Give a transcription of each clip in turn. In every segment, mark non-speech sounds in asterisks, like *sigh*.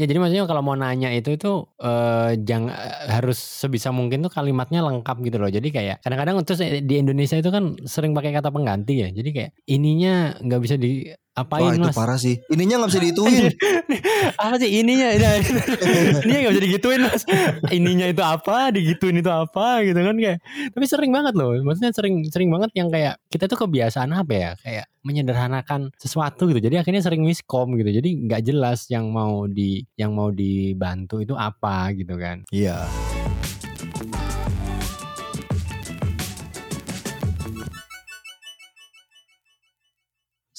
Ya jadi maksudnya kalau mau nanya itu itu eh jangan harus sebisa mungkin tuh kalimatnya lengkap gitu loh. Jadi kayak kadang-kadang terus di Indonesia itu kan sering pakai kata pengganti ya. Jadi kayak ininya nggak bisa di apain Wah itu mas? parah sih. Ininya nggak bisa *laughs* dihituin. apa sih ininya? *laughs* Ininya nggak bisa digituin mas. Ininya itu apa? Digituin itu apa? Gitu kan kayak tapi sering banget loh. Maksudnya sering sering banget yang kayak kita tuh kebiasaan apa ya? Kayak menyederhanakan sesuatu gitu. Jadi akhirnya sering miskom gitu. Jadi nggak jelas yang mau di yang mau dibantu itu apa gitu kan. Iya.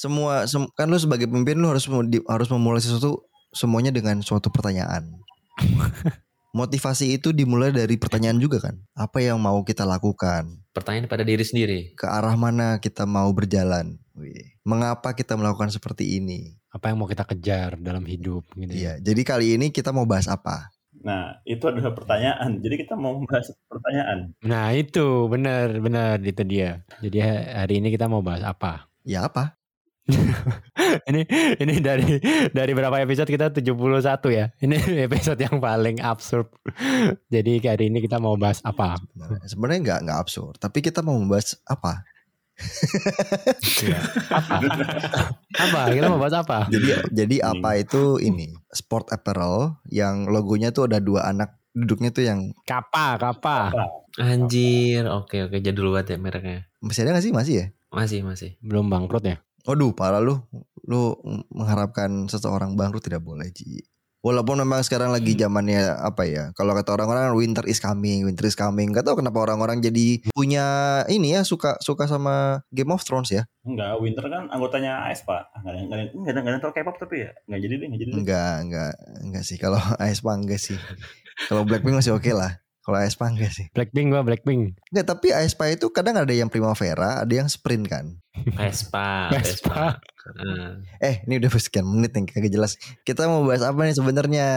Semua sem- kan lu sebagai pemimpin lu harus harus memulai sesuatu semuanya dengan suatu pertanyaan. *laughs* Motivasi itu dimulai dari pertanyaan juga kan. Apa yang mau kita lakukan? Pertanyaan pada diri sendiri. Ke arah mana kita mau berjalan? Wih. Mengapa kita melakukan seperti ini? apa yang mau kita kejar dalam hidup gitu ya. Iya. Jadi kali ini kita mau bahas apa? Nah, itu adalah pertanyaan. Jadi kita mau membahas pertanyaan. nah itu benar benar itu dia jadi hari ini kita mau bahas apa Ya apa? *laughs* ini ini dari dari berapa episode kita 71 ya. Ini *laughs* episode yang paling absurd. Jadi hari ini kita mau bahas apa? Sebenarnya- nggak nggak absurd, tapi kita mau membahas apa? Apa? apa? Kita mau bahas apa? Jadi jadi apa itu ini sport apparel yang logonya tuh ada dua anak duduknya tuh yang Kapa, kapa. Anjir, oke oke jadul banget ya mereknya. masih ada gak sih masih ya? Masih masih. Belum bangkrut ya? Waduh parah lu lu mengharapkan seseorang bangkrut tidak boleh Ji. Walaupun memang sekarang lagi zamannya apa ya? Kalau kata orang-orang winter is coming, winter is coming. Gak tau kenapa orang-orang jadi punya ini ya suka suka sama Game of Thrones ya? Enggak, Winter kan anggotanya. Enggak ada enggak ada enggak ada enggak ada K-pop tapi ya. Enggak jadi deh, enggak jadi deh. Enggak, enggak, enggak sih. Kalau *laughs* aespa enggak sih. Kalau Blackpink masih oke lah. Kalau aespa enggak sih. Blackpink gua Blackpink. Enggak, tapi aespa itu kadang ada yang primavera, ada yang sprint kan. Vespa, *laughs* Vespa. Vespa. Heeh. Eh, ini udah sekian menit nih kagak jelas. Kita mau bahas apa nih sebenarnya?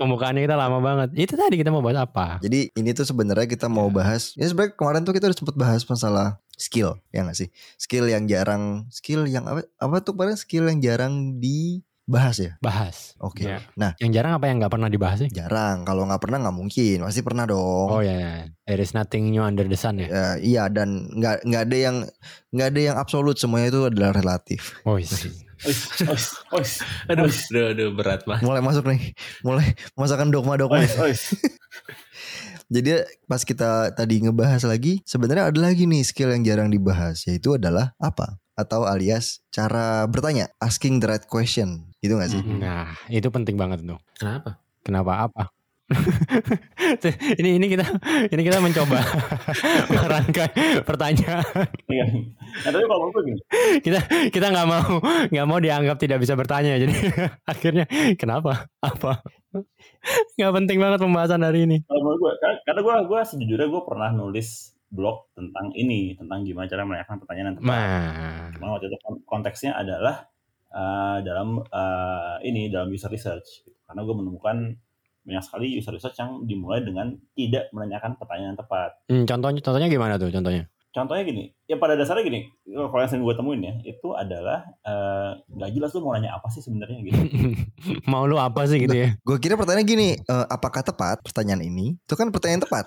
Pembukaannya kita lama banget. Itu tadi kita mau bahas apa? Jadi ini tuh sebenarnya kita mau bahas. Ya sebenarnya kemarin tuh kita udah sempet bahas masalah skill, ya nggak sih? Skill yang jarang, skill yang apa? Apa tuh kemarin skill yang jarang dibahas ya? Bahas. Oke. Ya. Nah. yang jarang apa yang nggak pernah dibahas sih? Jarang. Kalau nggak pernah nggak mungkin. Pasti pernah dong. Oh ya, ya. there is nothing new under the sun ya. Ya, iya dan nggak nggak ada yang nggak ada yang absolut semuanya itu adalah relatif. Oh iya. *laughs* Ois, ois, ois. Aduh, aduh, aduh, berat banget. Mulai masuk nih, mulai masakan dogma-dogma. Ois, ois. *laughs* Jadi pas kita tadi ngebahas lagi, sebenarnya ada lagi nih skill yang jarang dibahas, yaitu adalah apa? Atau alias cara bertanya, asking the right question, gitu gak sih? Nah, itu penting banget tuh. Kenapa? Kenapa apa? *laughs* ini ini kita ini kita mencoba *laughs* merangkai pertanyaan. Iya. Nah, tapi kalau menurut gue gini, Kita kita nggak mau nggak mau dianggap tidak bisa bertanya. Jadi *laughs* akhirnya kenapa? Apa? Nggak penting banget pembahasan hari ini. kalau menurut gue, karena gue gue sejujurnya gue pernah nulis blog tentang ini, tentang gimana cara menanyakan pertanyaan yang tepat. Nah, Cuma waktu itu kon- konteksnya adalah uh, dalam uh, ini dalam user research. gitu. Karena gue menemukan banyak sekali user research yang dimulai dengan tidak menanyakan pertanyaan yang tepat. hmm, contohnya contohnya gimana tuh contohnya? Contohnya gini, ya pada dasarnya gini, kalau yang sering gue temuin ya, itu adalah uh, nggak jelas tuh mau nanya apa sih sebenarnya gitu. *laughs* mau lu apa sih gitu ya? Gue kira pertanyaan gini, eh, apakah tepat pertanyaan ini? Itu kan pertanyaan tepat.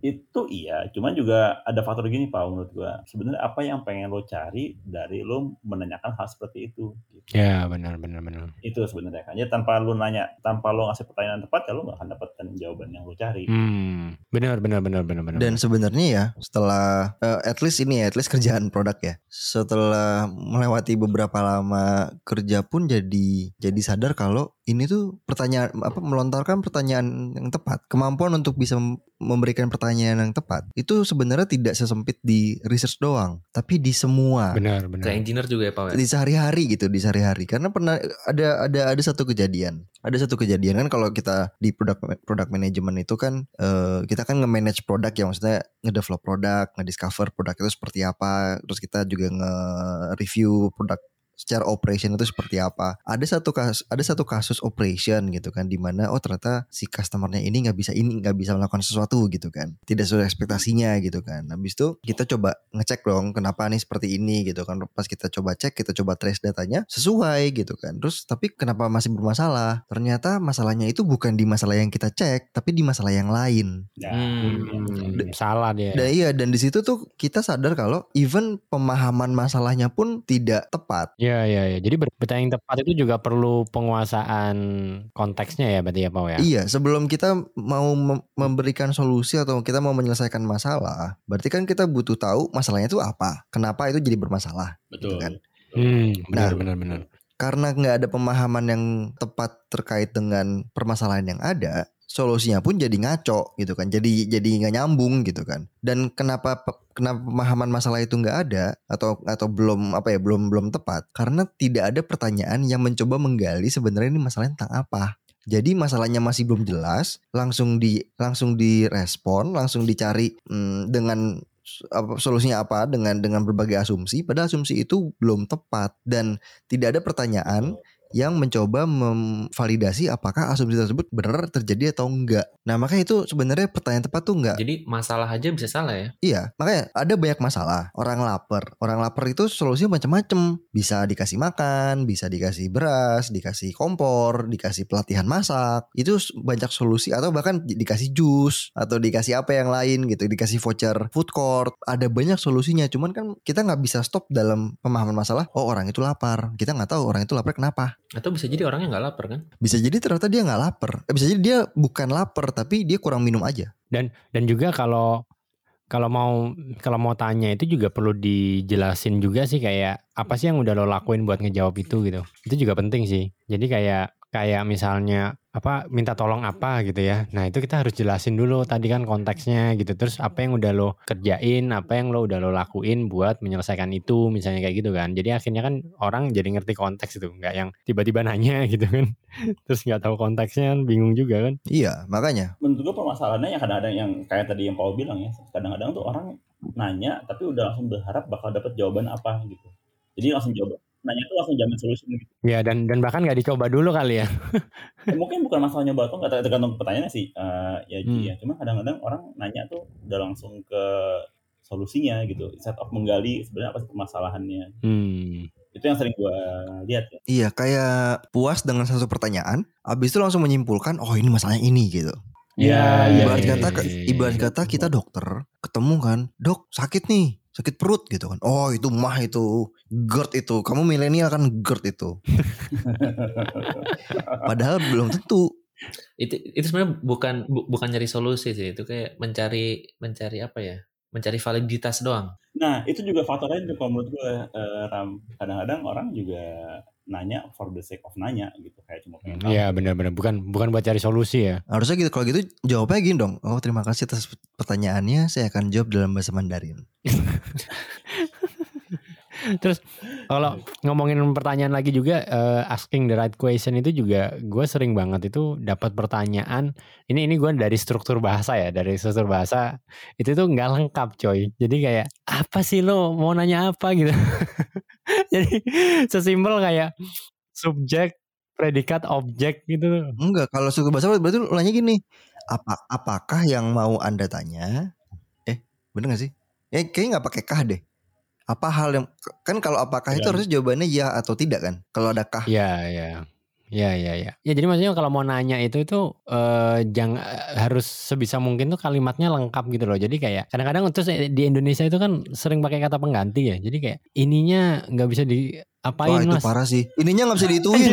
itu iya, cuman juga ada faktor gini pak menurut gue. Sebenarnya apa yang pengen lo cari dari lo menanyakan hal seperti itu? Gitu. Ya benar benar benar. Itu sebenarnya kan. Ya tanpa lo nanya, tanpa lo ngasih pertanyaan tepat, ya lo nggak akan dapatkan jawaban yang lo cari. Hmm, benar benar benar benar benar. Dan sebenarnya ya, setelah eh, at least ini ya, at least kerjaan produk ya. Setelah melewati beberapa lama kerja pun jadi jadi sadar kalau ini tuh pertanyaan apa melontarkan pertanyaan yang tepat, kemampuan untuk bisa mem- memberikan pertanyaan yang tepat itu sebenarnya tidak sesempit di research doang, tapi di semua benar Ke benar. engineer juga ya, Pak. ya? di sehari-hari gitu di sehari-hari karena pernah ada ada ada satu kejadian ada satu kejadian kan kalau kita di produk produk manajemen itu kan eh, kita kan nge-manage produk ya maksudnya nge-develop produk nge-discover produk itu seperti apa terus kita juga nge-review produk secara operation itu seperti apa. Ada satu kasus ada satu kasus operation gitu kan di mana oh ternyata si customernya ini nggak bisa ini nggak bisa melakukan sesuatu gitu kan. Tidak sesuai ekspektasinya gitu kan. Habis itu kita coba ngecek dong kenapa nih seperti ini gitu kan. Pas kita coba cek, kita coba trace datanya sesuai gitu kan. Terus tapi kenapa masih bermasalah? Ternyata masalahnya itu bukan di masalah yang kita cek, tapi di masalah yang lain. Ya, Hmm, salah dia. Dan iya dan di situ tuh kita sadar kalau even pemahaman masalahnya pun tidak tepat. Iya iya iya. Jadi ber- bertanya yang tepat itu juga perlu penguasaan konteksnya ya berarti ya Pau ya. Iya, sebelum kita mau mem- memberikan solusi atau kita mau menyelesaikan masalah, berarti kan kita butuh tahu masalahnya itu apa. Kenapa itu jadi bermasalah? betul. kan. Hmm, benar Nah. benar benar. Karena nggak ada pemahaman yang tepat terkait dengan permasalahan yang ada, solusinya pun jadi ngaco gitu kan. Jadi jadi nggak nyambung gitu kan. Dan kenapa kenapa pemahaman masalah itu nggak ada atau atau belum apa ya belum belum tepat? Karena tidak ada pertanyaan yang mencoba menggali sebenarnya ini masalahnya tentang apa. Jadi masalahnya masih belum jelas, langsung di langsung direspon, langsung dicari hmm, dengan apa, solusinya apa dengan dengan berbagai asumsi padahal asumsi itu belum tepat dan tidak ada pertanyaan yang mencoba memvalidasi apakah asumsi tersebut benar terjadi atau enggak. Nah, makanya itu sebenarnya pertanyaan tepat tuh enggak. Jadi masalah aja bisa salah ya. Iya, makanya ada banyak masalah. Orang lapar, orang lapar itu solusinya macam-macam. Bisa dikasih makan, bisa dikasih beras, dikasih kompor, dikasih pelatihan masak. Itu banyak solusi atau bahkan di- dikasih jus atau dikasih apa yang lain gitu, dikasih voucher food court. Ada banyak solusinya. Cuman kan kita nggak bisa stop dalam pemahaman masalah. Oh orang itu lapar. Kita nggak tahu orang itu lapar kenapa. Atau bisa jadi orangnya nggak lapar kan? Bisa jadi ternyata dia nggak lapar. Eh, bisa jadi dia bukan lapar tapi dia kurang minum aja. Dan dan juga kalau kalau mau kalau mau tanya itu juga perlu dijelasin juga sih kayak apa sih yang udah lo lakuin buat ngejawab itu gitu. Itu juga penting sih. Jadi kayak kayak misalnya apa minta tolong apa gitu ya. Nah, itu kita harus jelasin dulu tadi kan konteksnya gitu. Terus apa yang udah lo kerjain, apa yang lo udah lo lakuin buat menyelesaikan itu misalnya kayak gitu kan. Jadi akhirnya kan orang jadi ngerti konteks itu, nggak yang tiba-tiba nanya *laughs* gitu kan. Terus nggak tahu konteksnya kan bingung juga kan. Iya, makanya. menurut gue permasalahannya yang kadang-kadang yang kayak tadi yang Paul bilang ya kadang-kadang tuh orang nanya tapi udah langsung berharap bakal dapat jawaban apa gitu jadi langsung jawab nanya tuh langsung jamin solusi gitu Ya dan dan bahkan nggak dicoba dulu kali ya. Ya, mungkin bukan masalah nyoba atau nggak tergantung pertanyaannya sih Eh, ya Hmm. ya cuma kadang-kadang orang nanya tuh udah langsung ke solusinya gitu instead of menggali sebenarnya apa sih permasalahannya Hmm. itu yang sering gue lihat ya Iya, kayak puas dengan satu pertanyaan, habis itu langsung menyimpulkan, oh ini masalahnya ini gitu. Ya, Iya, ibarat iya, kata, iya, ibarat kata kita dokter ketemu kan, dok sakit nih, sakit perut gitu kan. Oh itu mah itu GERD itu, kamu milenial kan GERD itu. *laughs* Padahal belum tentu. Itu itu sebenarnya bukan bu- bukan nyari solusi sih. Itu kayak mencari mencari apa ya? Mencari validitas doang. nah itu juga faktor lain tuh kalau menurut gue eh, Ram kadang-kadang orang juga nanya for the sake of nanya gitu kayak cuma pengen tahu Iya benar-benar bukan bukan buat cari solusi ya. Harusnya gitu, kalau gitu jawabnya gini dong. Oh terima kasih atas pertanyaannya, saya akan jawab dalam bahasa Mandarin. *laughs* Terus kalau ngomongin pertanyaan lagi juga eh, asking the right question itu juga gue sering banget itu dapat pertanyaan ini ini gue dari struktur bahasa ya dari struktur bahasa itu tuh nggak lengkap coy jadi kayak apa sih lo mau nanya apa gitu *laughs* jadi sesimpel kayak subjek predikat objek gitu Enggak, kalau suku bahasa berarti lu nanya gini. Apa apakah yang mau Anda tanya? Eh, bener gak sih? Eh, kayaknya nggak pakai kah deh. Apa hal yang kan kalau apakah itu Ya. harusnya jawabannya ya atau tidak kan? Kalau ada kah? Ya, ya. Ya, ya, ya. Ya jadi maksudnya kalau mau nanya itu itu eh jangan harus sebisa mungkin tuh kalimatnya lengkap gitu loh. Jadi kayak kadang-kadang terus di Indonesia itu kan sering pakai kata pengganti ya. Jadi kayak ininya nggak bisa diapain Wah itu mas. parah sih. Ininya nggak bisa *laughs* dihitungin.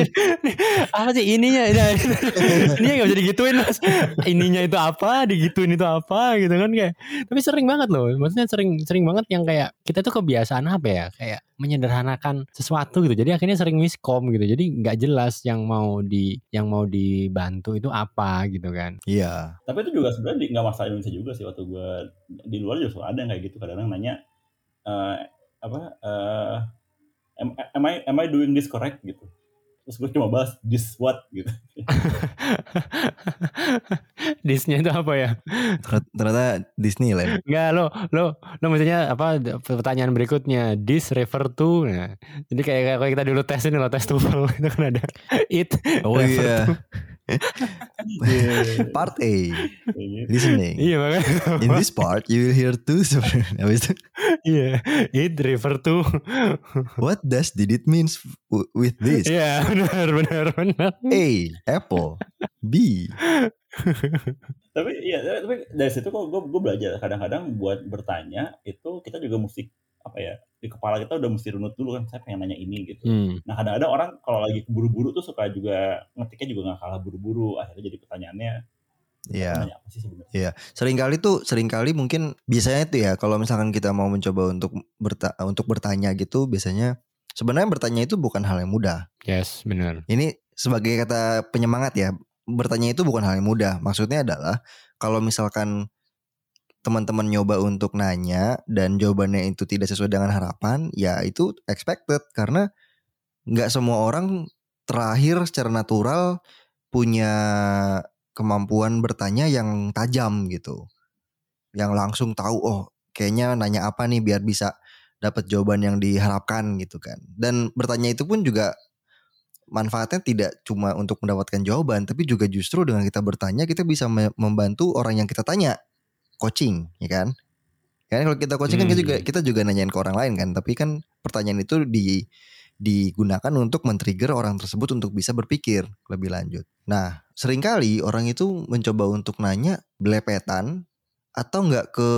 apa sih ininya? Nah, ininya nggak bisa digituin mas. Ininya itu apa? Digituin itu apa? Gitu kan kayak. Tapi sering banget loh. Maksudnya sering sering banget yang kayak kita tuh kebiasaan apa ya? Kayak menyederhanakan sesuatu gitu. Jadi akhirnya sering miskom gitu. Jadi nggak jelas yang mau di yang mau dibantu itu apa gitu kan. Iya. tapi itu juga sebenarnya di- nggak masalah Indonesia juga sih waktu gue di luar juga ada yang kayak gitu kadang-kadang nanya eh, apa eh, am, am I am I doing this correct gitu terus gue cuma bahas this what gitu *laughs* Disnya itu apa ya? Ternyata- Ternyata Disneyland. Enggak lo lo lo maksudnya apa pertanyaan berikutnya this refer to nah, jadi kayak kayak kita dulu tes ini lo tes TOEFL itu kan ada it Oh refer iya. To. Part A, Kayak gitu. listening. iya makanya In this part, you will hear two. Habis itu, iya it refer to what does did it means with this? iya benar benar benar A. Apple. B. tapi iya tapi dari situ kok gue gue belajar kadang-kadang buat bertanya itu kita juga mesti apa ya di kepala kita udah mesti runut dulu kan saya pengen nanya ini gitu hmm. nah kadang-kadang orang kalau lagi buru-buru tuh suka juga ngetiknya juga nggak kalah buru-buru akhirnya jadi pertanyaannya Iya. Iya, sering kali tuh sering kali mungkin biasanya tuh ya kalau misalkan kita mau mencoba untuk berta untuk bertanya gitu biasanya sebenarnya bertanya itu bukan hal yang mudah. yes benar Ini sebagai kata penyemangat ya, bertanya itu bukan hal yang mudah. Maksudnya adalah kalau misalkan teman-teman nyoba untuk nanya dan jawabannya itu tidak sesuai dengan harapan, ya itu expected karena nggak semua orang terakhir secara natural punya kemampuan bertanya yang tajam gitu. Yang langsung tahu oh kayaknya nanya apa nih biar bisa dapat jawaban yang diharapkan gitu kan. Dan bertanya itu pun juga manfaatnya tidak cuma untuk mendapatkan jawaban tapi juga justru dengan kita bertanya kita bisa me- membantu orang yang kita tanya coaching ya kan? Kan kalau kita coaching kan kita Hmm. juga kita juga nanyain ke orang lain kan tapi kan pertanyaan itu di digunakan untuk men-trigger orang tersebut untuk bisa berpikir lebih lanjut. Nah sering kali orang itu mencoba untuk nanya belepetan atau nggak ke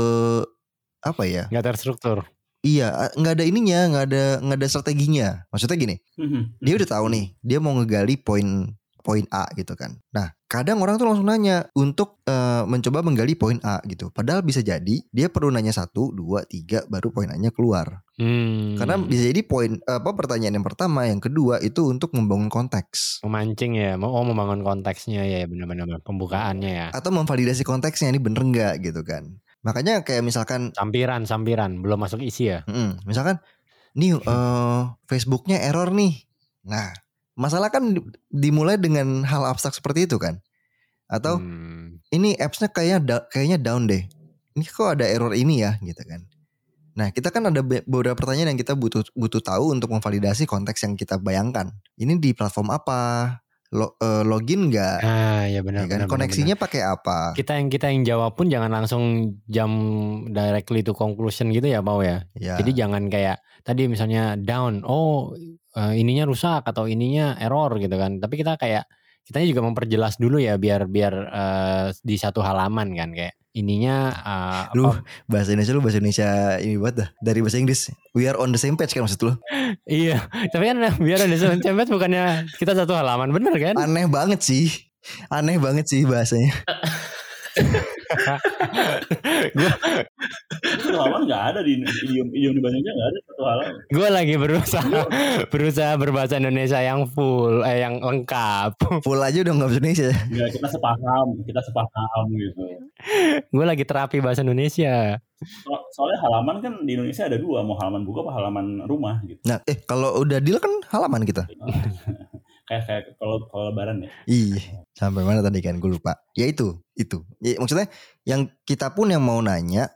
apa ya? Nggak terstruktur iya nggak ada ininya nggak ada nggak ada strateginya. Maksudnya gini Mhm. dia udah tahu nih dia mau ngegali poin poin A gitu kan. Nah kadang orang tuh langsung nanya untuk eh, mencoba menggali poin A gitu. Padahal bisa jadi dia perlu nanya satu, dua, tiga baru poin A-nya keluar. hmm. Karena bisa jadi poin apa pertanyaan yang pertama, yang kedua itu untuk membangun konteks memancing ya mau oh membangun konteksnya ya benar-benar pembukaannya ya atau memvalidasi konteksnya ini bener nggak gitu kan. Makanya kayak misalkan, sampiran sampiran belum masuk isi ya mm, misalkan nih eh, Facebooknya error nih. Nah masalah kan di- dimulai dengan hal abstrak seperti itu kan. Atau Hmm. ini appsnya kayaknya da- kayaknya down deh. Ini kok ada error ini ya gitu kan. Nah kita kan ada be- beberapa pertanyaan yang kita butuh butuh tahu untuk memvalidasi konteks yang kita bayangkan. Ini di platform apa? Lo- eh, login nggak? ah ya benar Ya kan? benar, Koneksinya pakai apa? kita yang kita yang jawab pun jangan langsung jam directly to conclusion gitu ya mau ya Ya. Jadi jangan kayak tadi misalnya down, oh eh, ininya rusak atau ininya error gitu kan. Tapi kita kayak kita juga memperjelas dulu ya biar biar eh, di satu halaman kan kayak ininya eh, Lu apa- bahasa Indonesia lu bahasa Indonesia ini buat dah dari bahasa Inggris. We are on the same page kan maksud lu? iya. Tapi kan biar ada cempet bukannya kita satu halaman bener kan? Aneh banget sih. Aneh banget sih bahasanya. *laughs* Gua Satu halaman nggak ada di idiom idiom di Indonesia nggak ada satu halaman. gue lagi berusaha berusaha berbahasa Indonesia yang full eh yang lengkap. Full aja udah nggak bahasa Indonesia. Nggak kita sepaham, kita sepaham gitu. gue lagi terapi bahasa Indonesia. So- soalnya halaman kan di Indonesia ada dua, mau halaman buka apa halaman rumah gitu. Nah, eh kalau udah deal kan halaman kita. *laughs* kayak kayak kalau kalau lebaran ya. Ih, sampai mana tadi kan gue lupa. Ya itu, itu. Ya, maksudnya yang kita pun yang mau nanya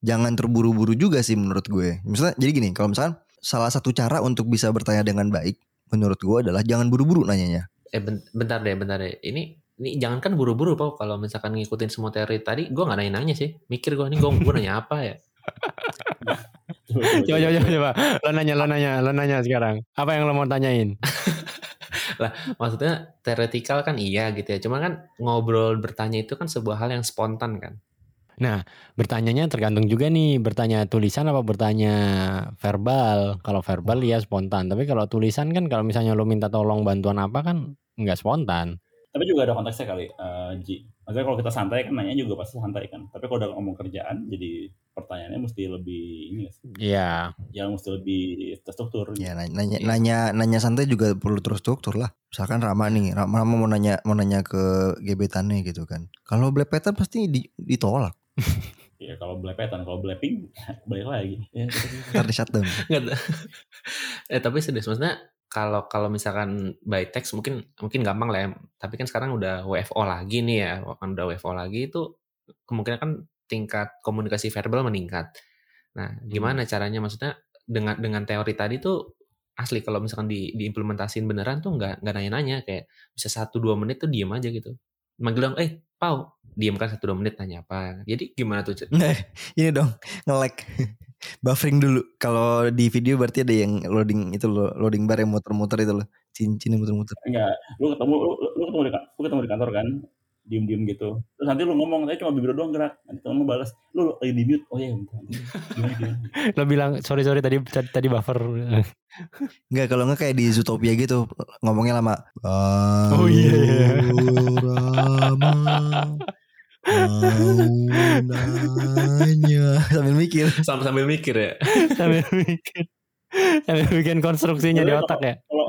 jangan terburu-buru juga sih menurut gue. Misalnya jadi gini, kalau misalkan salah satu cara untuk bisa bertanya dengan baik menurut gue adalah jangan buru-buru nanyanya. Eh ben- bentar deh, bentar deh. Ini ini jangan kan buru-buru Pau kalau misalkan ngikutin semua teori tadi gue nggak nanya-nanya sih mikir gue nih gue gue nanya apa ya Coba *laughs* coba coba coba. Lo nanya lo nanya lo nanya sekarang. Apa yang lo mau tanyain? *laughs* maksudnya teoretikal kan iya gitu ya cuma kan ngobrol bertanya itu kan sebuah hal yang spontan kan Bertanyanya tergantung juga nih, bertanya tulisan apa bertanya verbal. Kalau verbal ya spontan, tapi kalau tulisan kan kalau misalnya lo minta tolong bantuan apa kan nggak spontan. Tapi juga ada konteksnya kali, eh, Ji. Maksudnya kalau kita santai kan nanya juga pasti santai kan. Tapi kalau udah ngomong kerjaan, jadi pertanyaannya mesti lebih ini sih? Iya. yang mesti lebih terstruktur. Ya nanya nanya nanya, nanya santai juga perlu terstruktur lah. Misalkan Rama nih, Rama, Rama mau nanya mau nanya ke gebetannya gitu kan. Kalau belepetan pasti di- ditolak. *laughs* Ya kalau belepetan, kalau beleping *laughs* balik lagi. Ya, gitu. Ntar di shutdown. *laughs* Eh tapi serius maksudnya kalau kalau misalkan by text mungkin mungkin gampang lah ya. Tapi kan sekarang udah WFO lagi nih ya. Kan udah WFO lagi itu kemungkinan kan tingkat komunikasi verbal meningkat. Nah, gimana caranya maksudnya dengan dengan teori tadi tuh asli kalau misalkan di diimplementasiin beneran tuh nggak nggak nanya-nanya kayak bisa satu dua menit tuh diem aja gitu. Manggil dong, eh Pau, diem kan satu dua menit nanya apa. Jadi gimana tuh? Nah, ini dong nge-lag. *laughs* Buffering dulu. Kalau di video berarti ada yang loading itu loh, loading bar yang muter-muter itu loh. Cincin yang muter-muter. Enggak, lu ketemu lu, lu ketemu di lu ketemu di kantor kan, diem-diem gitu. Terus nanti lu ngomong, saya cuma bibir doang gerak. Nanti temen lu balas, lu lagi di mute. Oh iya, bentar. *laughs* Gimana? Lo bilang sorry sorry tadi tadi buffer. Enggak kalau nggak kayak di Zootopia gitu ngomongnya lama. Oh, iya, iya. Rama mau nanya sambil mikir. Sambil sambil mikir ya. *laughs* sambil mikir. Sambil bikin konstruksinya di otak ya. Kalau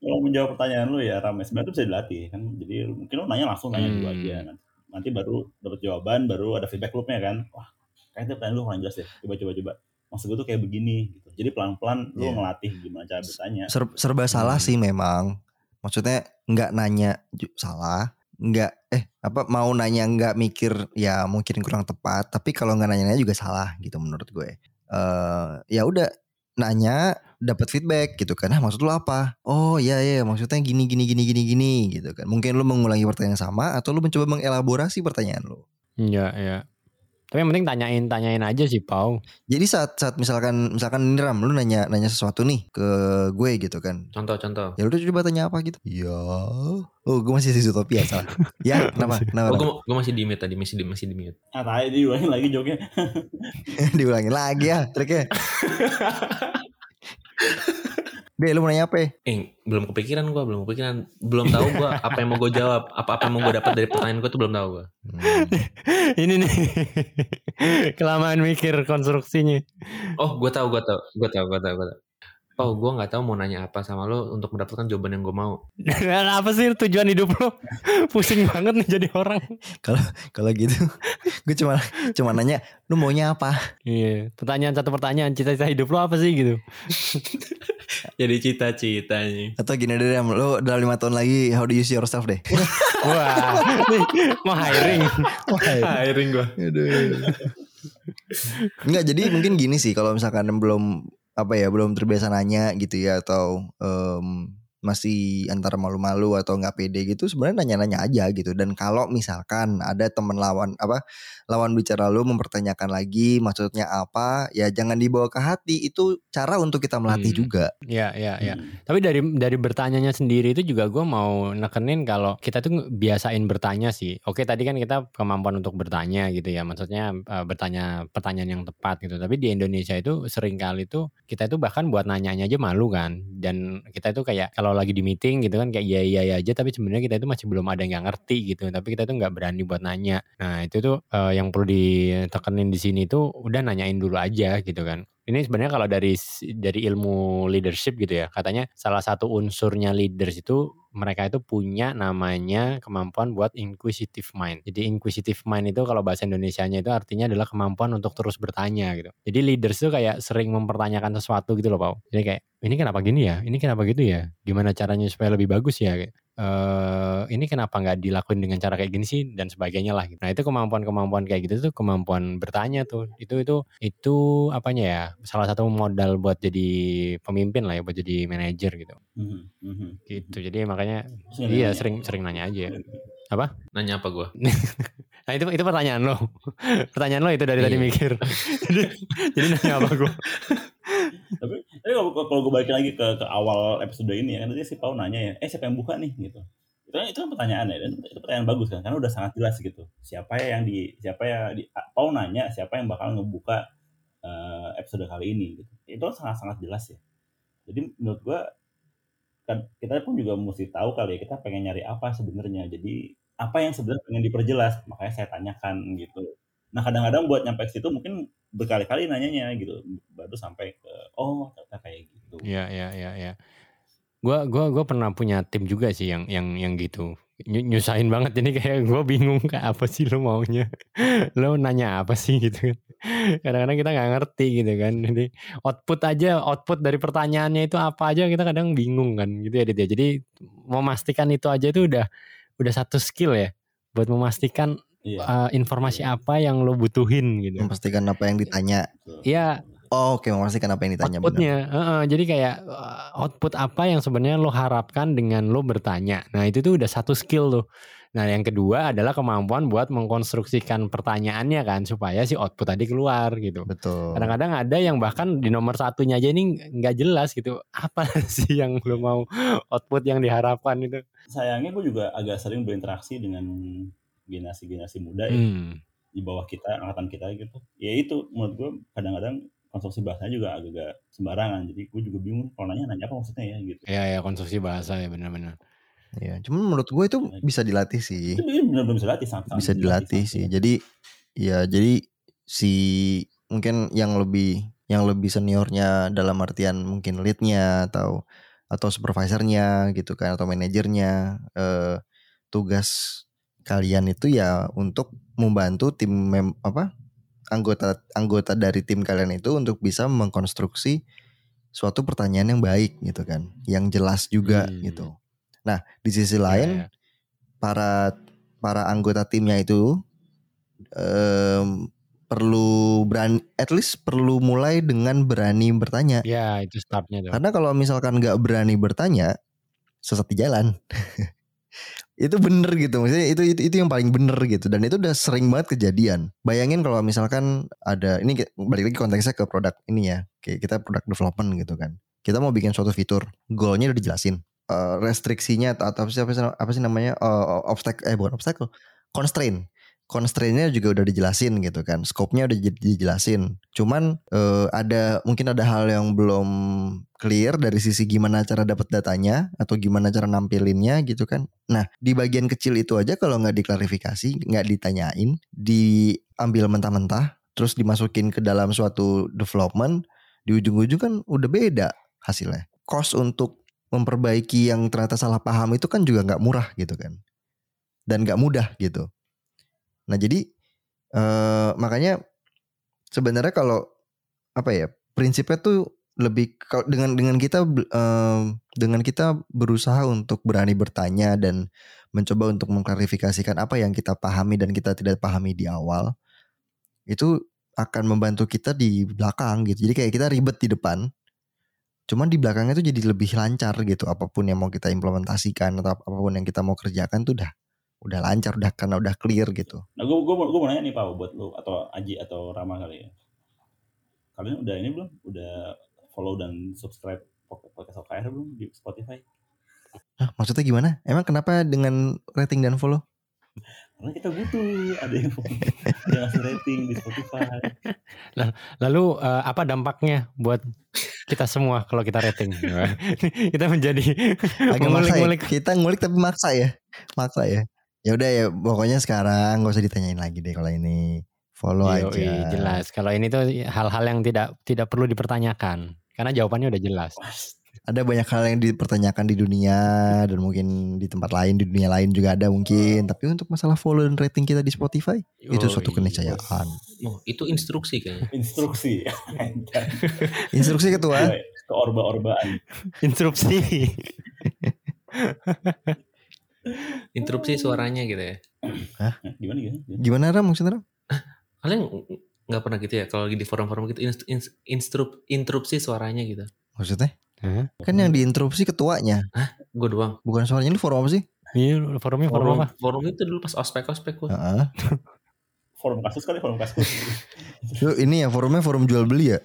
kalau menjawab pertanyaan lu ya Ram, sebenarnya itu bisa dilatih kan. Jadi mungkin lu nanya langsung nanya dulu aja. Nanti, nanti baru dapat jawaban, baru ada feedback loopnya kan. Wah, kayaknya pertanyaan lu kurang jelas deh. Coba coba coba. Maksud gue tuh kayak begini gitu. Jadi pelan-pelan lu Iya. ngelatih gimana cara bertanya. Ser- serba salah Hmm. sih memang. Maksudnya nggak nanya salah, nggak eh apa mau nanya nggak mikir ya mungkin kurang tepat. Tapi kalau nggak nanya juga salah gitu menurut gue. eh ya udah nanya dapat feedback gitu kan. Ah maksud lu apa? Oh iya iya maksudnya gini gini gini gini gini gitu kan. Mungkin lu mengulangi pertanyaan yang sama atau lu mencoba mengelaborasi pertanyaan lu. Iya iya. Tapi yang penting tanyain tanyain aja sih Pau. Jadi saat saat misalkan misalkan ini Ram lu nanya nanya sesuatu nih ke gue gitu kan. Contoh-contoh. Ya udah coba tanya apa gitu. Ya. Oh, gue masih di Zootopia *laughs* salah. ya, kenapa? Kenapa? Oh, gue, gue masih di mute tadi, masih di masih di mute. Ah, tadi diulangin lagi joknya. *laughs* Diulangin lagi ya triknya. *laughs* Deh, lu mau nanya apa? ya? Eh, belum kepikiran gue, belum kepikiran, belum tahu gue apa yang mau gue jawab, apa apa yang mau gue dapat dari pertanyaan gue tuh belum tahu gue. Hmm. *laughs* Ini nih. *laughs* Kelamaan mikir konstruksinya. Oh, gue tahu, gue tahu, gue tahu, gue tahu, gue tahu. Oh, gue nggak tahu mau nanya apa sama lo untuk mendapatkan jawaban yang gue mau. *laughs* Dan apa sih tujuan hidup lo? *laughs* Pusing banget nih jadi orang. *laughs* Kalau gitu, gue cuma cuma nanya, lu maunya apa? Iya, pertanyaan satu pertanyaan cita-cita hidup lo apa sih gitu? Jadi cita-citanya. Atau gini deh, Ram, lu dalam lima tahun lagi how do you see yourself deh? Wah, nih, mau hiring. Hiring gue. Aduh. Enggak, jadi mungkin gini sih kalau misalkan belum apa ya belum terbiasa nanya gitu ya atau em, masih antara malu-malu atau nggak pede gitu sebenarnya nanya-nanya aja gitu. Dan kalau misalkan ada teman lawan apa lawan bicara lu mempertanyakan lagi maksudnya apa ya jangan dibawa ke hati itu cara untuk kita melatih Hmm. juga Ya, ya, ya. Hmm. Tapi dari dari bertanyanya sendiri itu juga gue mau nekenin kalau kita tuh biasain bertanya sih. Oke tadi kan kita kemampuan untuk bertanya gitu ya, maksudnya eh, bertanya pertanyaan yang tepat gitu. Tapi di Indonesia itu sering kali tuh kita itu bahkan buat nanyanya aja malu kan. Dan kita itu kayak kalau lagi di meeting gitu kan kayak iya iya iya aja, tapi sebenarnya kita itu masih belum ada yang ngerti gitu. Tapi kita tuh nggak berani buat nanya. Nah itu tuh yang perlu ditekenin di sini tuh udah nanyain dulu aja gitu kan. Ini sebenarnya kalau dari dari ilmu leadership gitu ya, katanya salah satu unsurnya leaders itu mereka itu punya namanya kemampuan buat inquisitive mind. Jadi inquisitive mind itu kalau bahasa Indonesianya itu artinya adalah kemampuan untuk terus bertanya gitu. Jadi leaders tuh kayak sering mempertanyakan sesuatu gitu loh, Pau. Jadi kayak ini kenapa gini ya? Ini kenapa gitu ya? Gimana caranya supaya lebih bagus ya? Eh ini kenapa nggak dilakuin dengan cara kayak gini sih dan sebagainya lah. gitu. Nah itu kemampuan-kemampuan kayak gitu tuh kemampuan bertanya tuh. Itu itu itu apanya ya? Salah satu modal buat jadi pemimpin lah ya, buat jadi manajer gitu. Mhm, mhm. Gitu. Jadi makanya nggak iya nanya. sering sering nanya aja. Nanya apa gue? *laughs* Nah itu itu pertanyaan lo. *laughs* pertanyaan lo itu dari tadi Iya. mikir. *laughs* jadi, jadi nanya apa gue? Tapi tapi kalau kalau gue balikin lagi ke ke awal episode ini ya kan tadi si Pau nanya ya, eh siapa yang buka nih gitu. Itu kan itu kan pertanyaan ya dan itu pertanyaan bagus kan karena udah sangat jelas gitu. Siapa ya yang di siapa ya di Pau nanya siapa yang bakal ngebuka eh, episode kali ini gitu. Itu kan sangat-sangat jelas ya. Jadi menurut gua kan kita pun juga mesti tahu kali ya kita pengen nyari apa sebenarnya. Jadi apa yang sebenarnya pengen diperjelas makanya saya tanyakan gitu. Nah kadang-kadang buat nyampe situ mungkin berkali-kali nanyanya gitu baru sampai ke oh ternyata kayak gitu. Iya iya iya iya. Gua gua gua pernah punya tim juga sih yang yang yang gitu. ny- nyusahin banget ini kayak *laughs* gue bingung kayak apa sih lo maunya *laughs* lo nanya apa sih *laughs* gitu kan kadang-kadang kita nggak ngerti gitu kan jadi output aja output dari pertanyaannya itu apa aja kita kadang bingung kan gitu ya Dit ya jadi memastikan itu aja itu udah udah satu skill ya buat memastikan Iya. uh, informasi apa yang lo butuhin gitu Memastikan apa yang ditanya. betul. Oh, oke, memastikan apa yang ditanya benar. outputnya heeh, jadi kayak uh, output apa yang sebenarnya lo harapkan dengan lo bertanya nah itu tuh udah satu skill tuh nah yang kedua adalah kemampuan buat mengkonstruksikan pertanyaannya kan supaya si output tadi keluar gitu Betul. kadang-kadang ada yang bahkan di nomor satunya aja ini nggak jelas gitu apa *laughs* sih yang lo mau output yang diharapkan itu Sayangnya gue juga agak sering berinteraksi dengan generasi-generasi muda ya, hmm. di bawah kita, angkatan kita gitu. Ya itu menurut gue kadang-kadang konstruksi bahasanya juga agak-agak sembarangan. Jadi gue juga bingung kalau nanya nanya apa maksudnya ya gitu. ya ya konstruksi bahasa ya benar-benar Iya, cuman menurut gue itu bisa dilatih sih. Itu benar-benar bisa dilatih sangat Bisa dilatih sih. Jadi ya jadi si mungkin yang lebih yang lebih seniornya dalam artian mungkin leadnya atau atau supervisornya gitu kan atau manajernya eh, tugas kalian itu ya untuk membantu tim mem, apa anggota anggota dari tim kalian itu untuk bisa mengkonstruksi suatu pertanyaan yang baik gitu kan yang jelas juga Hmm. gitu nah di sisi Ya, lain ya. para para anggota timnya itu em, perlu berani at least perlu mulai dengan berani bertanya ya itu startnya karena kalau misalkan nggak berani bertanya sesat di jalan *laughs* itu bener gitu maksudnya itu, itu itu yang paling bener gitu. Dan itu udah sering banget kejadian. Bayangin kalau misalkan ada ini balik lagi konteksnya ke produk ini ya. Kayak kita produk development gitu kan. Kita mau bikin suatu fitur goalnya udah dijelasin. Eh, restriksinya atau, apa sih apa sih, namanya Eh, obstacle eh bukan obstacle constraint constraintnya juga udah dijelasin gitu kan. Scope-nya udah di- dijelasin. Cuman eh, ada mungkin ada hal yang belum clear dari sisi gimana cara dapat datanya atau gimana cara nampilinnya gitu kan. Nah di bagian kecil itu aja kalau nggak diklarifikasi nggak ditanyain diambil mentah-mentah terus dimasukin ke dalam suatu development di ujung-ujung kan udah beda hasilnya. Cost untuk memperbaiki yang ternyata salah paham itu kan juga nggak murah gitu kan. Dan nggak mudah gitu nah jadi eh, makanya sebenarnya kalau apa ya prinsipnya tuh lebih dengan dengan kita eh, dengan kita berusaha untuk berani bertanya dan mencoba untuk mengklarifikasikan apa yang kita pahami dan kita tidak pahami di awal itu akan membantu kita di belakang gitu. Jadi kayak kita ribet di depan cuman di belakangnya tuh jadi lebih lancar gitu apa pun yang mau kita implementasikan atau apa pun yang kita mau kerjakan tuh udah udah lancar udah karena udah clear gitu Nah, gue gue gue mau nanya nih Pak buat lu atau Aji atau Rama kali ya. Kalian udah ini belum? Udah follow dan subscribe podcast OKR belum di Spotify? Hah, maksudnya gimana emang kenapa dengan rating dan follow Karena kita butuh ada yang *laughs* yang ngasih rating di Spotify. Lalu eh, apa dampaknya buat kita semua kalau kita rating? *laughs* kita menjadi ya mengulik-ngulik. kita ngulik tapi maksa ya maksa ya ya udah ya pokoknya sekarang gak usah ditanyain lagi deh kalau ini follow Yoi, aja jelas. Kalau ini tuh hal-hal yang tidak tidak perlu dipertanyakan karena jawabannya udah jelas. ada banyak hal yang dipertanyakan di dunia dan mungkin di tempat lain di dunia lain juga ada mungkin tapi untuk masalah follow dan rating kita di Spotify itu suatu Yoi. keniscayaan Oh, itu instruksi kayaknya. *laughs* Instruksi. *laughs* instruksi ketua ke orba-orbaan. Instruksi. *laughs* Interupsi suaranya gitu ya. Nah, gimana gimana? gimana Ram maksudnya Ram Kalian nggak pernah gitu ya kalau lagi di forum-forum gitu inst- inst- instrup interupsi suaranya gitu. maksudnya Hah? kan yang diinterupsi ketuanya Gue doang. bukan suaranya lu forum apa sih Iya, forumnya forum Forum, apa? forum itu dulu pas ospek-ospek gue. Heeh. Forum kasus kali forum kasus. *laughs* Lu ini ya forumnya forum jual beli ya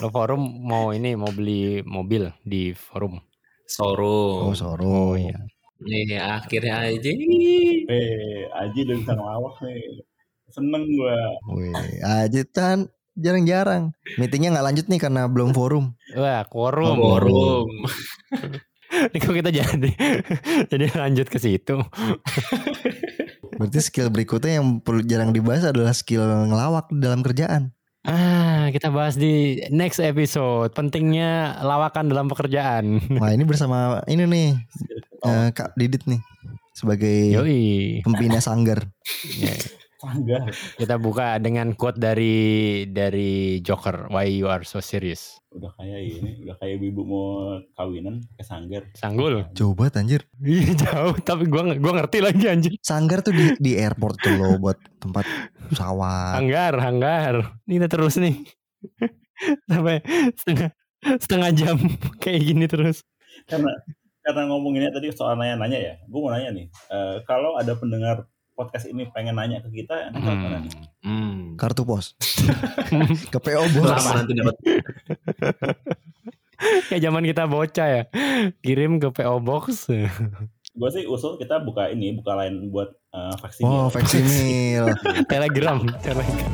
Lo forum mau ini mau beli mobil di forum. Sorum. oh forum Oh iya. Nih akhirnya aja. Eh, Aji udah bisa ngelawak nih. Seneng gua. Wih, aja kan jarang-jarang. Meetingnya nggak lanjut nih karena belum forum. Wah, quorum. Forum. *laughs* Ini kok kita jadi *laughs* jadi lanjut ke situ. Berarti skill berikutnya yang perlu jarang dibahas adalah skill ngelawak dalam kerjaan. Ah, kita bahas di next episode. Pentingnya lawakan dalam pekerjaan. *laughs* Wah ini bersama ini nih Oh, eh, Kak Didit nih. sebagai Yoi. pembina sanggar. *laughs* Ya, Sanggar. kita buka dengan quote dari dari Joker. Why you are so serious? Udah kayak ini, udah kayak ibu mau kawinan ke sanggar. Sanggul. Jauh banget anjir. Iya jauh, tapi gua gua ngerti lagi anjir. Sanggar tuh di di airport tuh loh buat tempat pesawat. Hanggar, hanggar. Ini kita terus nih. *laughs* Sampai setengah setengah jam *laughs* kayak gini terus. Karena karena ngomonginnya tadi soal nanya-nanya ya. Gue mau nanya nih, eh, kalau ada pendengar podcast ini pengen nanya ke kita, nanti Hmm. Hmm. Kartu pos. *laughs* Ke PO Box. Lama nanti dapat Kayak *laughs* zaman kita bocah ya. Kirim ke PO Box. Gue sih usul kita buka ini, buka lain buat eh, vaksin. Oh, vaksinil. *laughs* Telegram, Telegram.